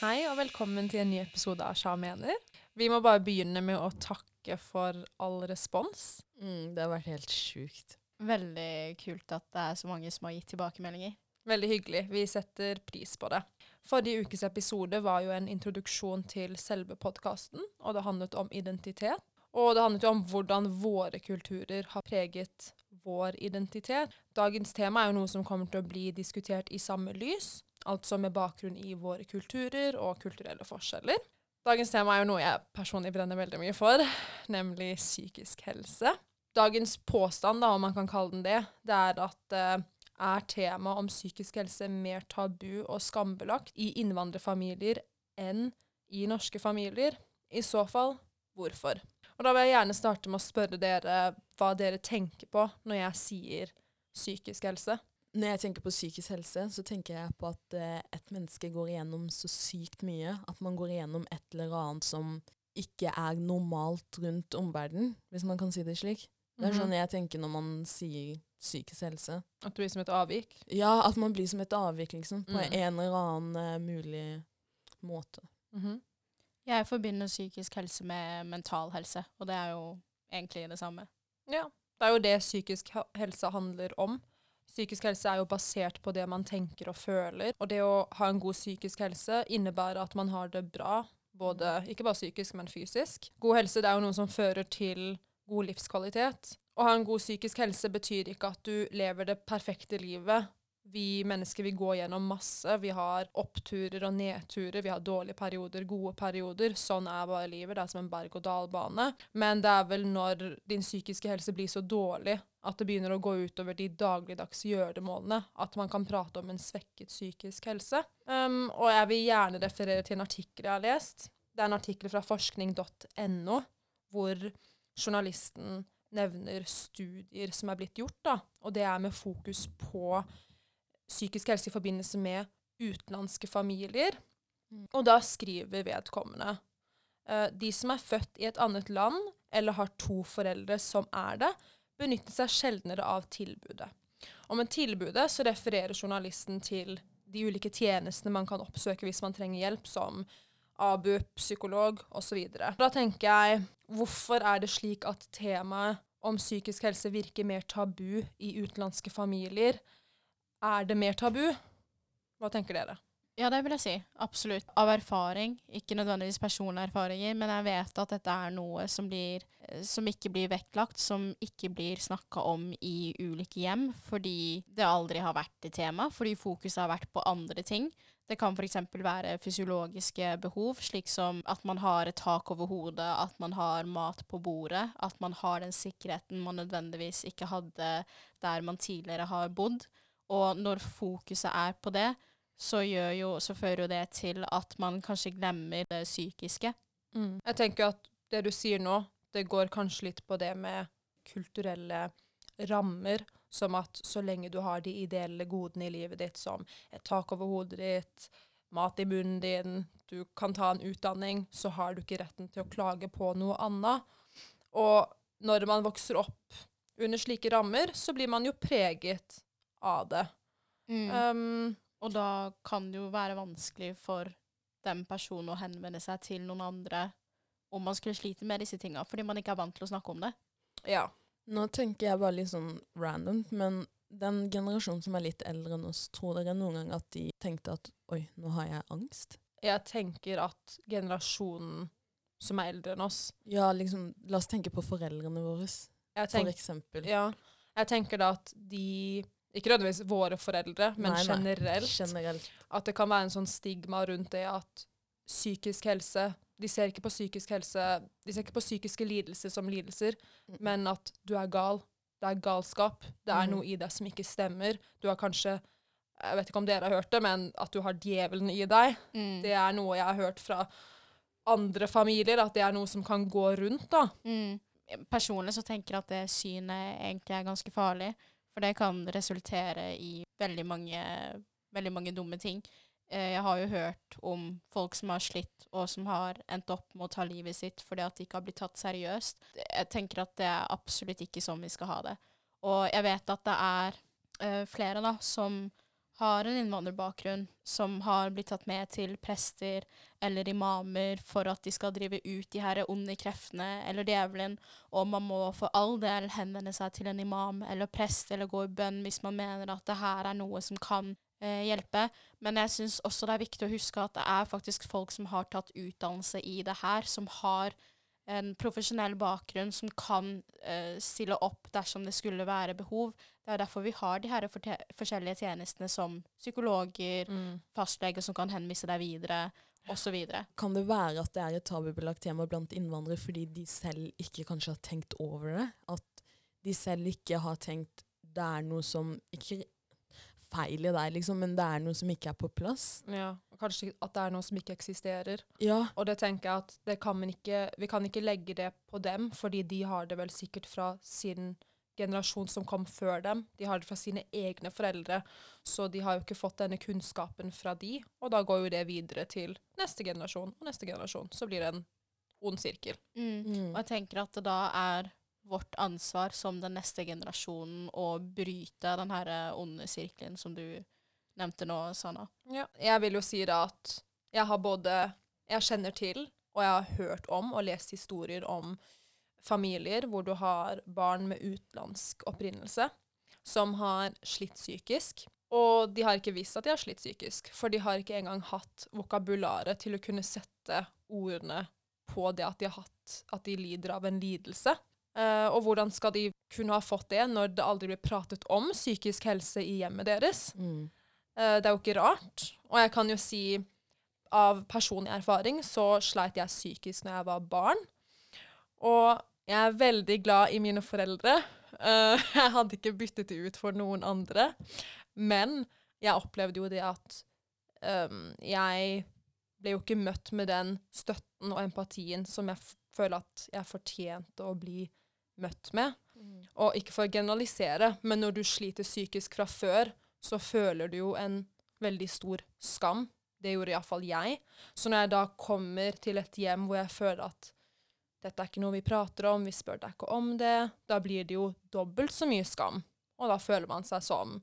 Hei og velkommen til en ny episode av Sja mener. Vi må bare begynne med å takke for all respons. Mm, det har vært helt sjukt. Veldig kult at det er så mange som har gitt tilbakemeldinger. Veldig hyggelig. Vi setter pris på det. Forrige ukes episode var jo en introduksjon til selve podkasten, og det handlet om identitet. Og det handlet jo om hvordan våre kulturer har preget vår identitet. Dagens tema er jo noe som kommer til å bli diskutert i samme lys, altså med bakgrunn i våre kulturer og kulturelle forskjeller. Dagens tema er jo noe jeg personlig brenner veldig mye for, nemlig psykisk helse. Dagens påstand, da, om man kan kalle den det, det er at eh, er temaet om psykisk helse mer tabu og skambelagt i innvandrerfamilier enn i norske familier? I så fall, hvorfor? Og da vil jeg gjerne starte med å spørre dere hva dere tenker på når jeg sier psykisk helse. Når jeg tenker på psykisk helse, så tenker jeg på at eh, et menneske går igjennom så sykt mye. At man går igjennom et eller annet som ikke er normalt rundt omverdenen, hvis man kan si det slik. Det er Mhm. sånn jeg tenker når man sier psykisk helse. At det blir som et avvik. Ja, at man blir som et avvik, liksom. På Mm. en eller annen uh, mulig måte. Mhm. Jeg forbinder psykisk helse med mental helse, og det er jo egentlig det samme. Ja. Det er jo det psykisk helse handler om. Psykisk helse er jo basert på det man tenker og føler. Og det å ha en god psykisk helse innebærer at man har det bra, både, ikke bare psykisk, men fysisk. God helse det er jo noe som fører til god livskvalitet. Å ha en god psykisk helse betyr ikke at du lever det perfekte livet. Vi mennesker vi går gjennom masse. Vi har oppturer og nedturer. Vi har dårlige perioder, gode perioder. Sånn er bare livet. Det er som en berg-og-dal-bane. Men det er vel når din psykiske helse blir så dårlig at det begynner å gå utover de dagligdags gjøremålene, at man kan prate om en svekket psykisk helse. Um, og jeg vil gjerne referere til en artikkel jeg har lest. Det er en artikkel fra forskning.no, hvor journalisten nevner studier som er blitt gjort, da, og det er med fokus på psykisk helse i forbindelse med utenlandske familier. Mm. Og da skriver vedkommende eh, de som er født i et annet land eller har to foreldre som er det, benytter seg sjeldnere av tilbudet. Og med tilbudet så refererer journalisten til de ulike tjenestene man kan oppsøke hvis man trenger hjelp, som ABUP, psykolog osv. Da tenker jeg, hvorfor er det slik at temaet om psykisk helse virker mer tabu i utenlandske familier? Er det mer tabu? Hva tenker dere? Ja, det vil jeg si. Absolutt. Av erfaring, ikke nødvendigvis personlige erfaringer, men jeg vet at dette er noe som, blir, som ikke blir vektlagt, som ikke blir snakka om i ulike hjem, fordi det aldri har vært et tema, fordi fokuset har vært på andre ting. Det kan f.eks. være fysiologiske behov, slik som at man har et tak over hodet, at man har mat på bordet, at man har den sikkerheten man nødvendigvis ikke hadde der man tidligere har bodd. Og når fokuset er på det, så, gjør jo, så fører jo det til at man kanskje glemmer det psykiske. Jeg tenker at det du sier nå, det går kanskje litt på det med kulturelle rammer, som at så lenge du har de ideelle godene i livet ditt, som et tak over hodet ditt, mat i munnen din, du kan ta en utdanning, så har du ikke retten til å klage på noe annet. Og når man vokser opp under slike rammer, så blir man jo preget av det. Um, Og da kan det jo være vanskelig for den personen å henvende seg til noen andre om man skulle slite med disse tinga, fordi man ikke er vant til å snakke om det. ja. Nå tenker jeg bare litt sånn random, men den generasjonen som er litt eldre enn oss, tror dere noen gang at de tenkte at oi, nå har jeg angst? Jeg tenker at generasjonen som er eldre enn oss Ja, liksom, la oss tenke på foreldrene våre, jeg for eksempel. Ja. Jeg tenker da at de Ikke nødvendigvis våre foreldre, men Nei, nei. generelt. Generelt. At det kan være en sånn stigma rundt det at psykisk helse De ser ikke på psykisk helse De ser ikke på psykiske lidelser som lidelser, Mm. men at du er gal. Det er galskap. Det er mm. noe i deg som ikke stemmer. Du har kanskje Jeg vet ikke om dere har hørt det, men at du har djevelen i deg. Det er noe jeg har hørt fra andre familier, at det er noe som kan gå rundt, da. Mm. Personlig så tenker jeg at det synet egentlig er ganske farlig, for det kan resultere i veldig mange, veldig mange dumme ting. Eh, Jeg har jo hørt om folk som har slitt, og som har endt opp med å ta livet sitt fordi at de ikke har blitt tatt seriøst. Jeg tenker at det er absolutt ikke sånn vi skal ha det. Og jeg vet at det er eh, flere da, som har en innvandrerbakgrunn, som har blitt tatt med til prester eller imamer for at de skal drive ut de her onde kreftene eller djevelen, og man må for all del henvende seg til en imam eller prest eller gå i bønn hvis man mener at det her er noe som kan eh, hjelpe. Men jeg syns også det er viktig å huske at det er faktisk folk som har tatt utdannelse i det her, som har en profesjonell bakgrunn som kan uh, stille opp dersom det skulle være behov. Det er derfor vi har de her forskjellige tjenestene som psykologer, Mm. fastleger som kan henvise deg videre, osv. Kan det være at det er et tabubelagt tema blant innvandrere fordi de selv ikke kanskje har tenkt over det? At de selv ikke har tenkt det er noe som Ikke feil i deg, liksom, men det er noe som ikke er på plass? Ja, og kanskje at det er noe som ikke eksisterer. Ja. Og det tenker jeg at det kan man ikke, vi kan ikke legge det på dem, fordi de har det vel sikkert fra sin generasjon som kom før dem. De har det fra sine egne foreldre, så de har jo ikke fått denne kunnskapen fra de, og da går jo det videre til neste generasjon og neste generasjon. Så blir det en ond sirkel. Mm. Mm. Og jeg tenker at det da er vårt ansvar som den neste generasjonen å bryte den her eh, onde sirkelen som du nevnte nå, Sanna. Ja. Jeg vil jo si da at jeg har både Jeg kjenner til, og jeg har hørt om og lest historier om familier hvor du har barn med utenlandsk opprinnelse som har slitt psykisk. Og de har ikke visst at de har slitt psykisk, for de har ikke engang hatt vokabularet til å kunne sette ordene på det at de har hatt At de lider av en lidelse. Eh, og hvordan skal de kunne ha fått det når det aldri blir pratet om psykisk helse i hjemmet deres? Mm. Uh, det er jo ikke rart. Og jeg kan jo si av personlig erfaring så sleit jeg psykisk når jeg var barn. Og jeg er veldig glad i mine foreldre. Uh, jeg hadde ikke byttet det ut for noen andre. Men jeg opplevde jo det at um, jeg ble jo ikke møtt med den støtten og empatien som jeg føler at jeg fortjente å bli møtt med. Og ikke for å generalisere, men når du sliter psykisk fra før, så føler du jo en veldig stor skam. Det gjorde iallfall jeg. Så når jeg da kommer til et hjem hvor jeg føler at dette er ikke noe vi prater om, vi spør deg ikke om det, da blir det jo dobbelt så mye skam. Og da føler man seg som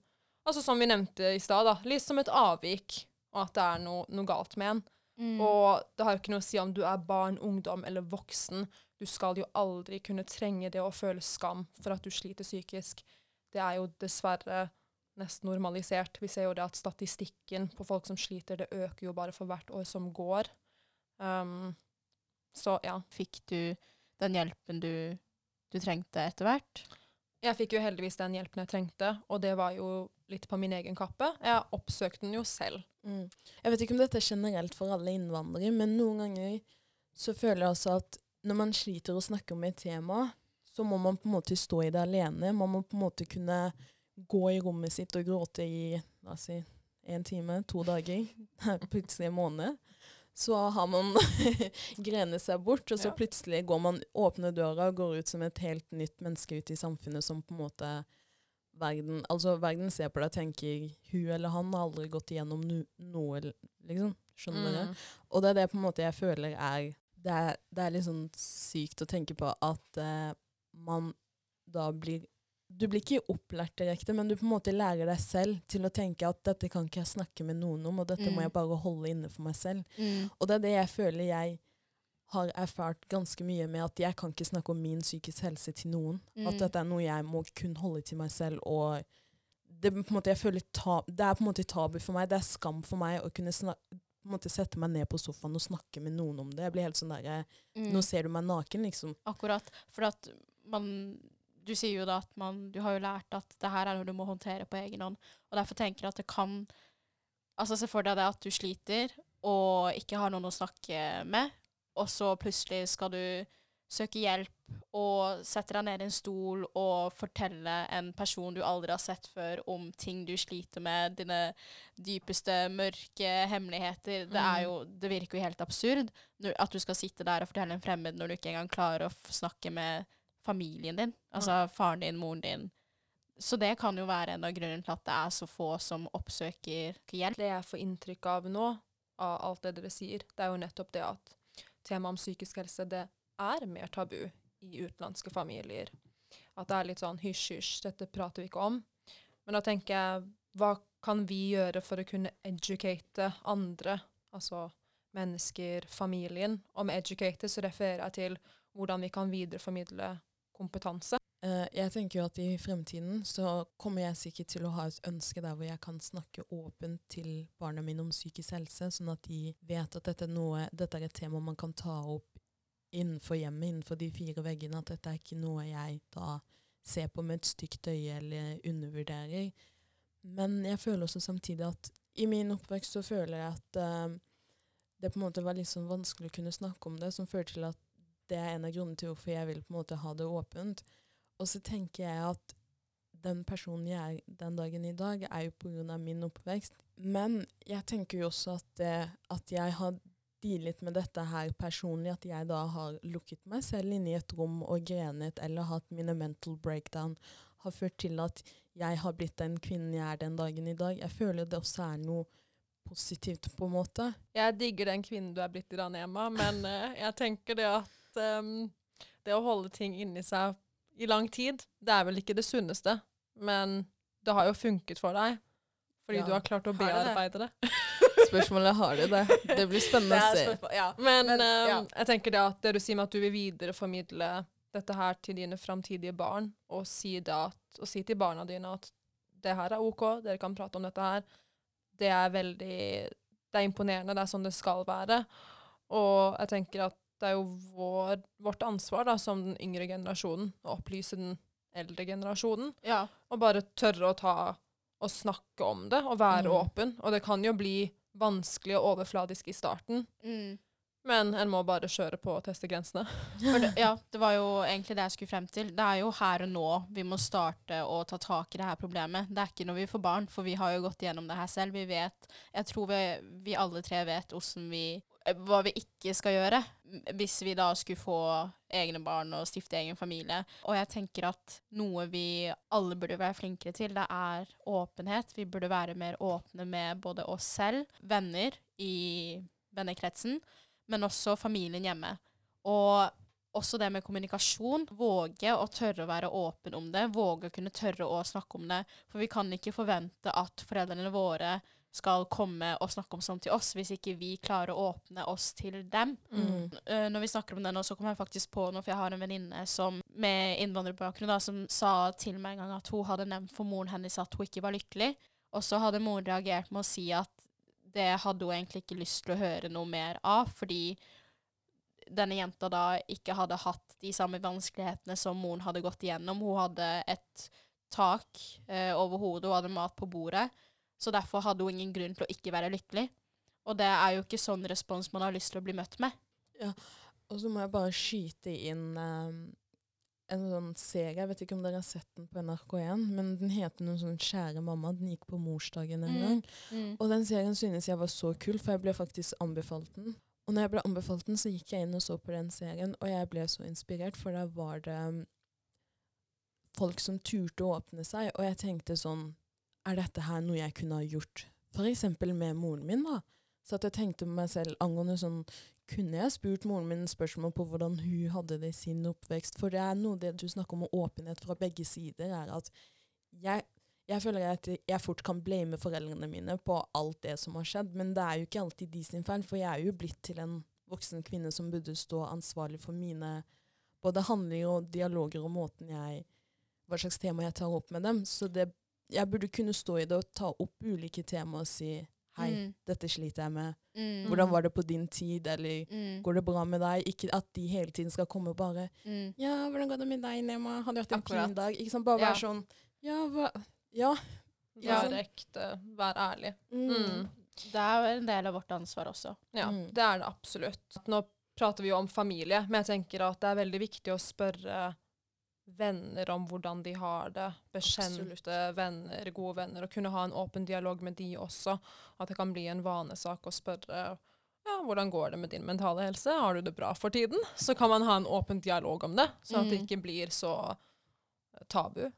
Altså som vi nevnte i stad, da, litt som et avvik, og at det er noe, noe galt med en. Mm. Og det har jo ikke noe å si om du er barn, ungdom eller voksen. Du skal jo aldri kunne trenge det å føle skam for at du sliter psykisk. Det er jo dessverre nesten normalisert. Vi ser jo det at statistikken på folk som sliter, det øker jo bare for hvert år som går. Um, så ja. Fikk du den hjelpen du, du trengte etter hvert? Jeg fikk jo heldigvis den hjelpen jeg trengte, og det var jo litt på min egen kappe. Jeg oppsøkte den jo selv. Mm. Jeg vet ikke om dette er generelt for alle innvandrere, men noen ganger så føler jeg også at når man sliter å snakke om et tema, så må man på en måte stå i det alene. Man må på en måte kunne gå i rommet sitt og gråte i la oss si, en time, to dager, plutselig en måned. Så har man grenet seg bort, og så plutselig går man, åpner døra og går ut som et helt nytt menneske ute i samfunnet som på en måte verden, altså verden ser på deg og tenker hun eller han har aldri gått igjennom no, noe, liksom. Skjønner dere? Mm. Og det er det på en måte jeg føler er Det er, det er litt sånn sykt å tenke på at eh, man da blir Du blir ikke opplært direkte, men du på en måte lærer deg selv til å tenke at dette kan ikke jeg snakke med noen om, og dette må Mm. jeg bare holde inne for meg selv. Mm. Og det er det jeg føler jeg har erfart ganske mye med at jeg kan ikke snakke om min psykisk helse til noen. At Mm. dette er noe jeg må kun holde til meg selv. og det, måte, jeg ta, det er på en måte tabu for meg. Det er skam for meg å kunne snak, på en måte sette meg ned på sofaen og snakke med noen om det. Jeg blir helt sånn der, Mm. Nå ser du meg naken, liksom. Akkurat. For at man Du sier jo da at man Du har jo lært at det her er noe du må håndtere på egen hånd. Og derfor tenker jeg at det kan Altså, se for deg det at du sliter og ikke har noen å snakke med, og så plutselig skal du søke hjelp og sette deg ned i en stol og fortelle en person du aldri har sett før, om ting du sliter med, dine dypeste mørke hemmeligheter. Det er jo Det virker jo helt absurd at du skal sitte der og fortelle en fremmed når du ikke engang klarer å snakke med familien din. Altså faren din, moren din. Så det kan jo være en av grunnene til at det er så få som oppsøker hjelp. Det jeg får inntrykk av nå, av alt det dere sier, det er jo nettopp det at temaet om psykisk helse, det er mer tabu i utenlandske familier. At det er litt sånn hysj, hysj, dette prater vi ikke om. Men da tenker jeg, hva kan vi gjøre for å kunne educate andre, altså mennesker, familien? Og med educate så refererer jeg til hvordan vi kan videreformidle kompetanse. Eh, jeg tenker jo at i fremtiden så kommer jeg sikkert til å ha et ønske der hvor jeg kan snakke åpent til barna mine om psykisk helse, sånn at de vet at dette er, noe, dette er et tema man kan ta opp innenfor hjemmet, innenfor de fire veggene. At dette er ikke noe jeg da ser på med et stygt øye eller undervurderer. Men jeg føler også samtidig at i min oppvekst så føler jeg at uh, det på en måte var litt sånn vanskelig å kunne snakke om det, som fører til at det er en av grunnene til hvorfor jeg vil på en måte ha det åpent. Og så tenker jeg at den personen jeg er den dagen i dag, er jo pga. min oppvekst. Men jeg tenker jo også at, det, at jeg har dealet med dette her personlig, at jeg da har lukket meg selv inne i et rom og grenet eller hatt mine mental breakdown, har ført til at jeg har blitt den kvinnen jeg er den dagen i dag. Jeg føler det også er noe positivt, på en måte. Jeg digger den kvinnen du er blitt i Ranema, men uh, jeg tenker det at um, det å holde ting inni seg i lang tid, det er vel ikke det sunneste. Men det har jo funket for deg, fordi Ja, du har klart å det det? bearbeide det. Spørsmålet har du det. Det blir spennende å se. ja. Men, Men, ehm, ja. jeg tenker det at det du sier med at du vil videreformidle dette her til dine framtidige barn, og si, det at, og si til barna dine at det her er OK, dere kan prate om dette her, det er veldig Det er imponerende, det er sånn det skal være. Og jeg tenker at det er jo vår, vårt ansvar da, som den yngre generasjonen å opplyse den eldre generasjonen, ja. og bare tørre å ta og snakke om det, og være Mm. åpen. Og det kan jo bli vanskelig og overfladisk i starten, Mm. men en må bare kjøre på og teste grensene. Det, ja, det var jo egentlig det jeg skulle frem til. Det er jo her og nå vi må starte å ta tak i det her problemet. Det er ikke når vi får barn, for vi har jo gått gjennom det her selv. Vi vet, jeg tror vi, vi alle tre vet hvordan vi, hva vi ikke skal gjøre hvis vi da skulle få egne barn og stifte egen familie. Og jeg tenker at noe vi alle burde være flinkere til, det er åpenhet. Vi burde være mer åpne med både oss selv, venner i vennekretsen, men også familien hjemme. Og også det med kommunikasjon. Våge å tørre å være åpen om det. Våge å kunne tørre å snakke om det. For vi kan ikke forvente at foreldrene våre skal komme og snakke om sånn til oss, hvis ikke vi klarer å åpne oss til dem. Mm. Eh, når vi snakker om det nå, så kommer jeg faktisk på noe, for jeg har en venninne som, med innvandrerbakgrunn da, som sa til meg en gang at hun hadde nevnt for moren hennes at hun ikke var lykkelig. Og så hadde moren reagert med å si at det hadde hun egentlig ikke lyst til å høre noe mer av, fordi denne jenta da ikke hadde hatt de samme vanskelighetene som moren hadde gått igjennom. Hun hadde et tak eh, over hodet, hun hadde mat på bordet, så derfor hadde hun ingen grunn til å ikke være lykkelig. Og det er jo ikke sånn respons man har lyst til å bli møtt med. Ja, Og så må jeg bare skyte inn um, en sånn serie, jeg vet ikke om dere har sett den på NRK1, men den heter noe sånn Kjære mamma, den gikk på morsdagen en Mm. gang. Og den serien synes jeg var så kul, for jeg ble faktisk anbefalt den. Og når jeg ble anbefalt den, så gikk jeg inn og så på den serien, og jeg ble så inspirert, for der var det um, folk som turte å åpne seg, og jeg tenkte sånn, er dette her noe jeg kunne ha gjort? Eksempel med moren min da. Så at jeg tenkte med meg selv angående sånn, kunne jeg spurt moren min spørsmål på hvordan hun hadde det i sin oppvekst? For det er noe det du snakker om åpenhet fra begge sider, er at jeg, jeg føler at jeg fort kan blame foreldrene mine på alt det som har skjedd, men det er jo ikke alltid de sin feil, for jeg er jo blitt til en voksen kvinne som burde stå ansvarlig for mine både handlinger og dialoger og måten jeg hva slags tema jeg tar opp med dem. Så det, jeg burde kunne stå i det og ta opp ulike temaer og si hei, Mm. dette sliter jeg med. Mm. Hvordan var det på din tid, eller Mm. går det bra med deg? Ikke at de hele tiden skal komme og bare Mm. ja, hvordan går det med deg, Nema? Har du hatt en Akkurat. fin dag? Ikke sant? Bare Ja. være sånn Ja, hva Ja. Ja. Vær ekte, vær ærlig. Mm. Mm. Det er jo en del av vårt ansvar også. Ja, Mm. det er det absolutt. Nå prater vi jo om familie, men jeg tenker at det er veldig viktig å spørre venner om hvordan de har det. Bekjente Absolutt. venner, gode venner. Og kunne ha en åpen dialog med de også. At det kan bli en vanesak å spørre ja, hvordan går det med din mentale helse. Har du det bra for tiden? Så kan man ha en åpen dialog om det, så at det Mm. ikke blir så tabu.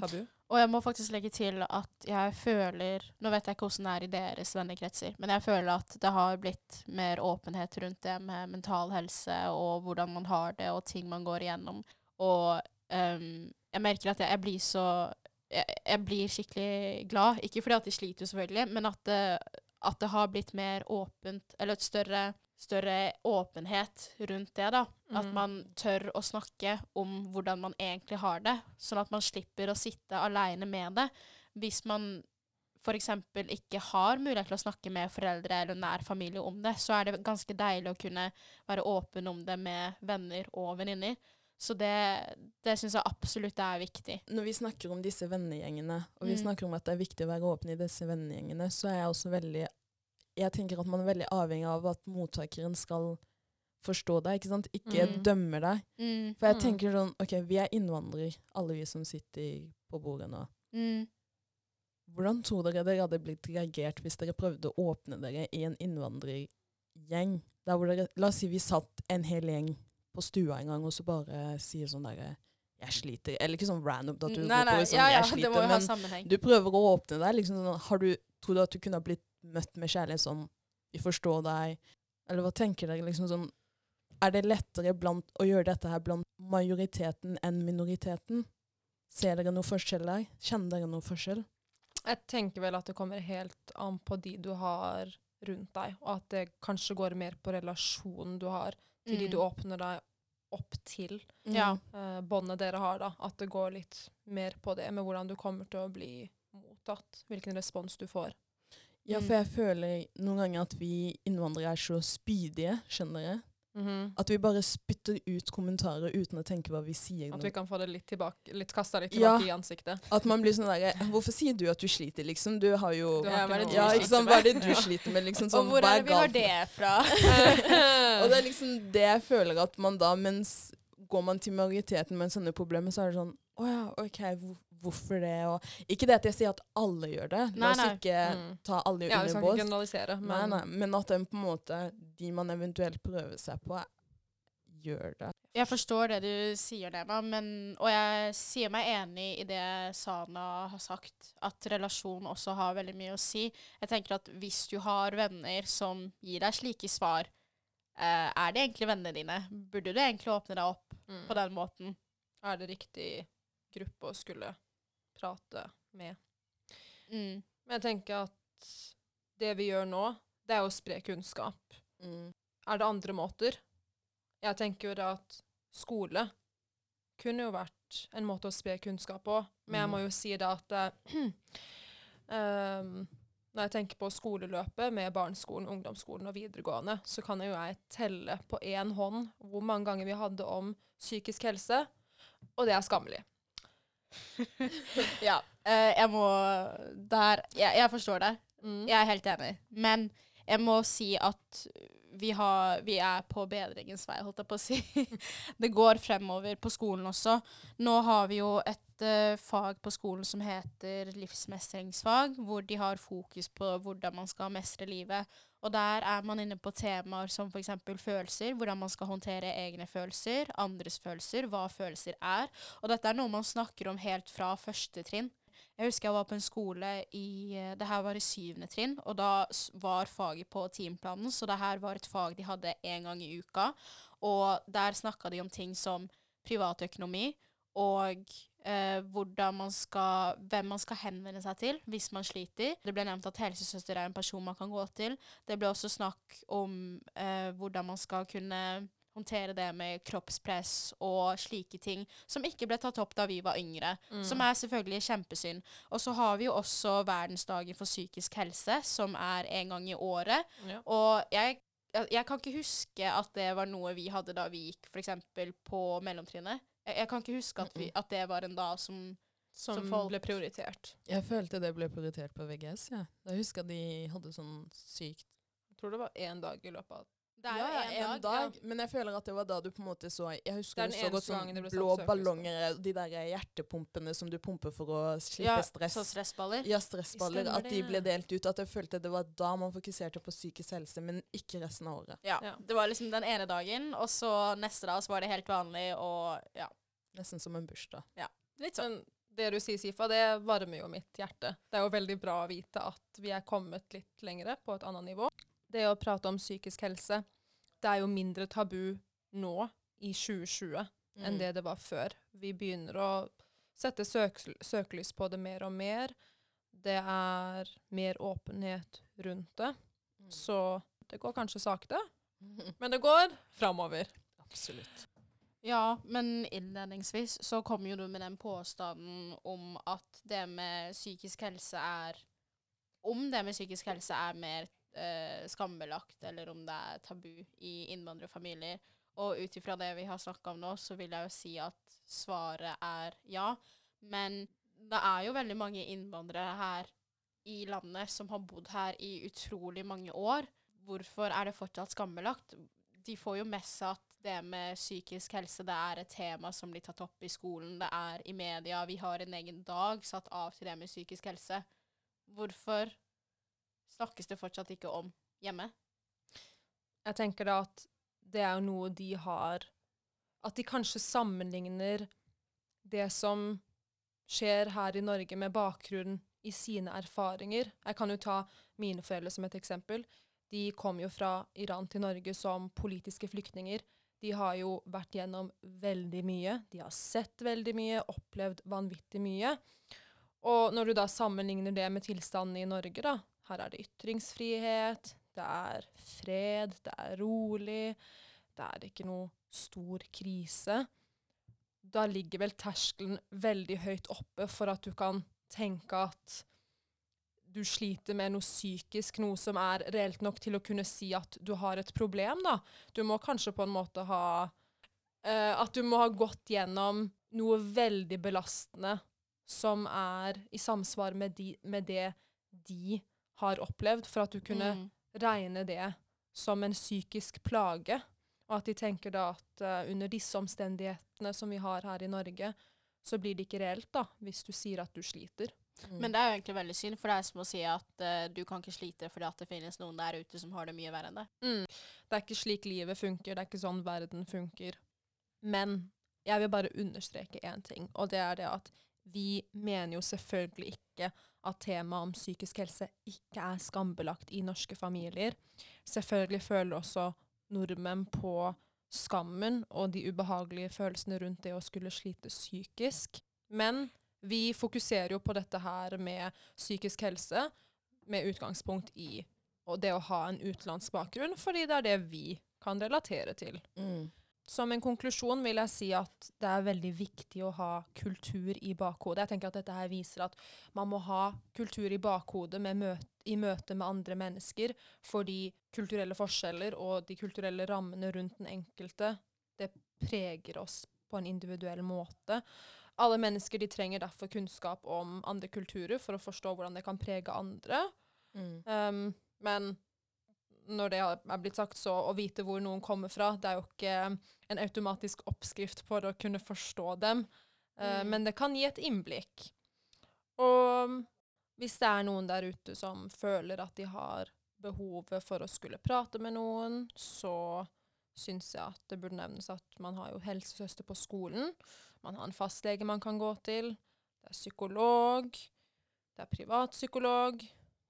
tabu. Og jeg må faktisk legge til at jeg føler Nå vet jeg ikke hvordan det er i deres vennekretser, men jeg føler at det har blitt mer åpenhet rundt det med mental helse og hvordan man har det, og ting man går igjennom. Og ehm, jeg merker at jeg, jeg blir så jeg, jeg blir skikkelig glad. Ikke fordi at de sliter, selvfølgelig, men at det, at det har blitt mer åpent, eller et større, større åpenhet rundt det. da. At Mm. man tør å snakke om hvordan man egentlig har det, sånn at man slipper å sitte aleine med det. Hvis man f.eks. ikke har mulighet til å snakke med foreldre eller nær familie om det, så er det ganske deilig å kunne være åpen om det med venner og venninner. Så det, det syns jeg absolutt er viktig. Når vi snakker om disse vennegjengene, og vi Mm. snakker om at det er viktig å være åpen i disse vennegjengene, så er jeg også veldig Jeg tenker at man er veldig avhengig av at mottakeren skal forstå deg, ikke sant? Ikke Mm. dømme deg. Mm. For jeg Mm. tenker sånn OK, vi er innvandrere, alle vi som sitter på bordet nå. Mm. Hvordan tror dere dere hadde blitt reagert hvis dere prøvde å åpne dere i en innvandrergjeng? Der hvor dere, la oss si vi satt en hel gjeng på stua en gang, og så bare sier sånn derre Jeg sliter. Eller ikke sånn random at du nei, nei, sånn ja, ja, Jeg det må jo ha sammenheng. du prøver å åpne deg. Liksom sånn, har du, tror du at du kunne ha blitt møtt med kjærlighet sånn Vi forstår deg. Eller hva tenker dere? liksom sånn Er det lettere blant, å gjøre dette her blant majoriteten enn minoriteten? Ser dere noe forskjell der? Kjenner dere noe forskjell? Jeg tenker vel at det kommer helt an på de du har rundt deg, og at det kanskje går mer på relasjonen du har til de Mm. du åpner deg opp til. Ja. Uh, båndet dere har, da. At det går litt mer på det med hvordan du kommer til å bli mottatt. Hvilken respons du får. Ja, Mm. for jeg føler noen ganger at vi innvandrere er så spydige, skjønner Mhm. At vi bare spytter ut kommentarer uten å tenke hva vi sier. At vi kan få det litt tilbake, litt kasta litt Ja. tilbake i ansiktet. At man blir sånn derre Hvorfor sier du at du sliter, liksom? Du har jo Du har hva er det du Ja, noe- ikke? Hva er det du sliter med? Liksom Og sånn, hvor er det vi har det fra? Og det er liksom det jeg føler at man da, mens går man til majoriteten med sånne problemer, så er det sånn Å ja, OK, hvor, hvorfor det? Og ikke det at jeg sier at alle gjør det. La oss nei. ikke Mm. ta alle Ja, vi under skal bås. ikke generalisere, Nei, men nei, men at den på en måte, de man eventuelt prøver seg på, gjør det. Jeg forstår det du sier, Nema, men, og jeg sier meg enig i det Sana har sagt, at relasjon også har veldig mye å si. Jeg tenker at hvis du har venner som gir deg slike svar, eh, er det egentlig vennene dine? Burde du egentlig åpne deg opp mm. på den måten? er det riktig gruppe å skulle prate med. Mm. Men jeg tenker at det vi gjør nå, det er å spre kunnskap. Er det andre måter? Jeg tenker jo at skole kunne jo vært en måte å spre kunnskap på, men jeg må jo si det at ehm, når jeg tenker på skoleløpet med barneskolen, ungdomsskolen og videregående, så kan jo jeg telle på én hånd hvor mange ganger vi hadde om psykisk helse, og det er skammelig. Ja. eh, jeg må Der jeg, jeg forstår det. Mm. Jeg er helt enig. Men jeg må si at vi, har, vi er på bedringens vei, holdt jeg på å si. det går fremover på skolen også. Nå har vi jo et uh, fag på skolen som heter livsmestringsfag, hvor de har fokus på hvordan man skal mestre livet. Og der er man inne på temaer som f.eks. følelser, hvordan man skal håndtere egne følelser, andres følelser, hva følelser er. Og dette er noe man snakker om helt fra første trinn. Jeg husker jeg var på en skole i eh, Det her var i syvende trinn, og da var faget på timeplanen, så det her var et fag de hadde én gang i uka. Og der snakka de om ting som privatøkonomi og eh, man skal, hvem man skal henvende seg til hvis man sliter. Det ble nevnt at helsesøster er en person man kan gå til. Det ble også snakk om eh, hvordan man skal kunne håndtere det med kroppspress og slike ting, som ikke ble tatt opp da vi var yngre. Mm. Som er selvfølgelig kjempesynd. Og så har vi jo også verdensdagen for psykisk helse, som er en gang i året. Ja. Og jeg, jeg, jeg kan ikke huske at det var noe vi hadde da vi gikk f.eks. på mellomtrinnet. Jeg, jeg kan ikke huske at, vi, at det var en dag som Som, som folk- ble prioritert. Jeg følte det ble prioritert på VGS. Ja. Da husker at de hadde sånn sykt Jeg tror det var én dag i løpet av Det er ja, jo en dag. ja. Men jeg føler at det var da du på en måte så Jeg husker er du så godt sånn det ble satt blå ballonger, de der hjertepumpene som du pumper for å slippe Ja, stress. Så stressballer. Ja, stressballer. Stemmer At de ble delt ut. At jeg følte det var da man fokuserte på psykisk helse, men ikke resten av året. Ja. Ja. Det var liksom den ene dagen, og så neste dag så var det helt vanlig, og ja. Nesten som en bursdag. Ja. Litt sånn. Men det du sier, Sifa, det varmer jo mitt hjerte. Det er jo veldig bra å vite at vi er kommet litt lengre på et annet nivå. Det å prate om psykisk helse, det er jo mindre tabu nå i 2020 enn det det var før. Vi begynner å sette søk søkelys på det mer og mer. Det er mer åpenhet rundt det. Mm. Så det går kanskje sakte, men det går framover. Absolutt. Ja, men innledningsvis så kom jo du med den påstanden om at det med psykisk helse er Om det med psykisk helse er mer eh, skambelagt, eller om det er tabu i innvandrerfamilier. Og ut ifra det vi har snakka om nå, så vil jeg jo si at svaret er ja. Men det er jo veldig mange innvandrere her i landet som har bodd her i utrolig mange år. Hvorfor er det fortsatt skambelagt? De får jo med seg at det med psykisk helse det er et tema som blir tatt opp i skolen, det er i media. Vi har en egen dag satt av til det med psykisk helse. Hvorfor snakkes det fortsatt ikke om hjemme? Jeg tenker da at det er noe de har At de kanskje sammenligner det som skjer her i Norge, med bakgrunn i sine erfaringer. Jeg kan jo ta mine foreldre som et eksempel. De kom jo fra Iran til Norge som politiske flyktninger. De har jo vært gjennom veldig mye. De har sett veldig mye, opplevd vanvittig mye. Og når du da sammenligner det med tilstanden i Norge, da Her er det ytringsfrihet, det er fred, det er rolig, det er ikke noe stor krise. Da ligger vel terskelen veldig høyt oppe for at du kan tenke at du sliter med noe psykisk, noe som er reelt nok til å kunne si at du har et problem, da. Du må kanskje på en måte ha uh, At du må ha gått gjennom noe veldig belastende som er i samsvar med, de, med det de har opplevd, for at du kunne Mm. regne det som en psykisk plage. Og at de tenker da at uh, under disse omstendighetene som vi har her i Norge, så blir det ikke reelt, da, hvis du sier at du sliter. Mm. Men det er jo egentlig veldig synd, for det er som å si at uh, du kan ikke slite fordi at det finnes noen der ute som har det mye verre enn deg. Mm. Det er ikke slik livet funker, det er ikke sånn verden funker. Men jeg vil bare understreke én ting, og det er det at vi mener jo selvfølgelig ikke at temaet om psykisk helse ikke er skambelagt i norske familier. Selvfølgelig føler også nordmenn på skammen og de ubehagelige følelsene rundt det å skulle slite psykisk. Men vi fokuserer jo på dette her med psykisk helse med utgangspunkt i det å ha en utenlandsk bakgrunn, fordi det er det vi kan relatere til. Mm. Som en konklusjon vil jeg si at det er veldig viktig å ha kultur i bakhodet. Jeg tenker at dette her viser at man må ha kultur i bakhodet med møt i møte med andre mennesker, fordi kulturelle forskjeller og de kulturelle rammene rundt den enkelte, det preger oss på en individuell måte. Alle mennesker de trenger derfor kunnskap om andre kulturer for å forstå hvordan det kan prege andre. Mm. Um, men når det er blitt sagt, så å vite hvor noen kommer fra, det er jo ikke en automatisk oppskrift for å kunne forstå dem. Uh, Mm. Men det kan gi et innblikk. Og hvis det er noen der ute som føler at de har behovet for å skulle prate med noen, så syns jeg at det burde nevnes at man har jo helsesøster på skolen. Man har en fastlege man kan gå til. Det er psykolog. Det er privatpsykolog.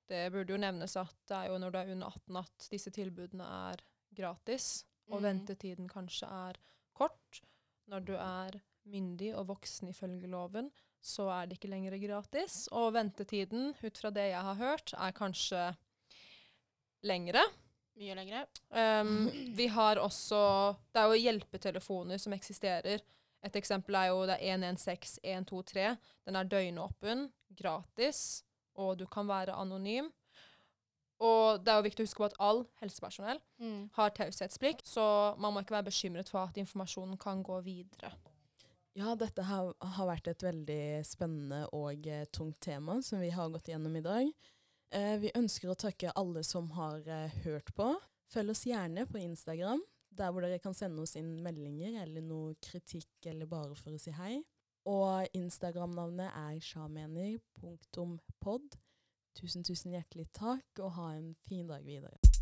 Det burde jo nevnes at det er jo når du er under 18 at disse tilbudene er gratis, og mm. ventetiden kanskje er kort. Når du er myndig og voksen ifølge loven, så er det ikke lenger gratis. Og ventetiden, ut fra det jeg har hørt, er kanskje lengre. Mye lengre. Um, vi har også Det er jo hjelpetelefoner som eksisterer. Et eksempel er jo det er 116 123. Den er døgnåpen, gratis, og du kan være anonym. Og det er jo viktig å huske på at all helsepersonell Mm. har taushetsplikt, så man må ikke være bekymret for at informasjonen kan gå videre. Ja, dette har, har vært et veldig spennende og eh, tungt tema som vi har gått gjennom i dag. Eh, vi ønsker å takke alle som har eh, hørt på. Følg oss gjerne på Instagram, der hvor dere kan sende oss inn meldinger eller noe kritikk eller bare for å si hei. Og Instagram-navnet er sjamener.pod. Tusen, tusen hjertelig takk, og ha en fin dag videre.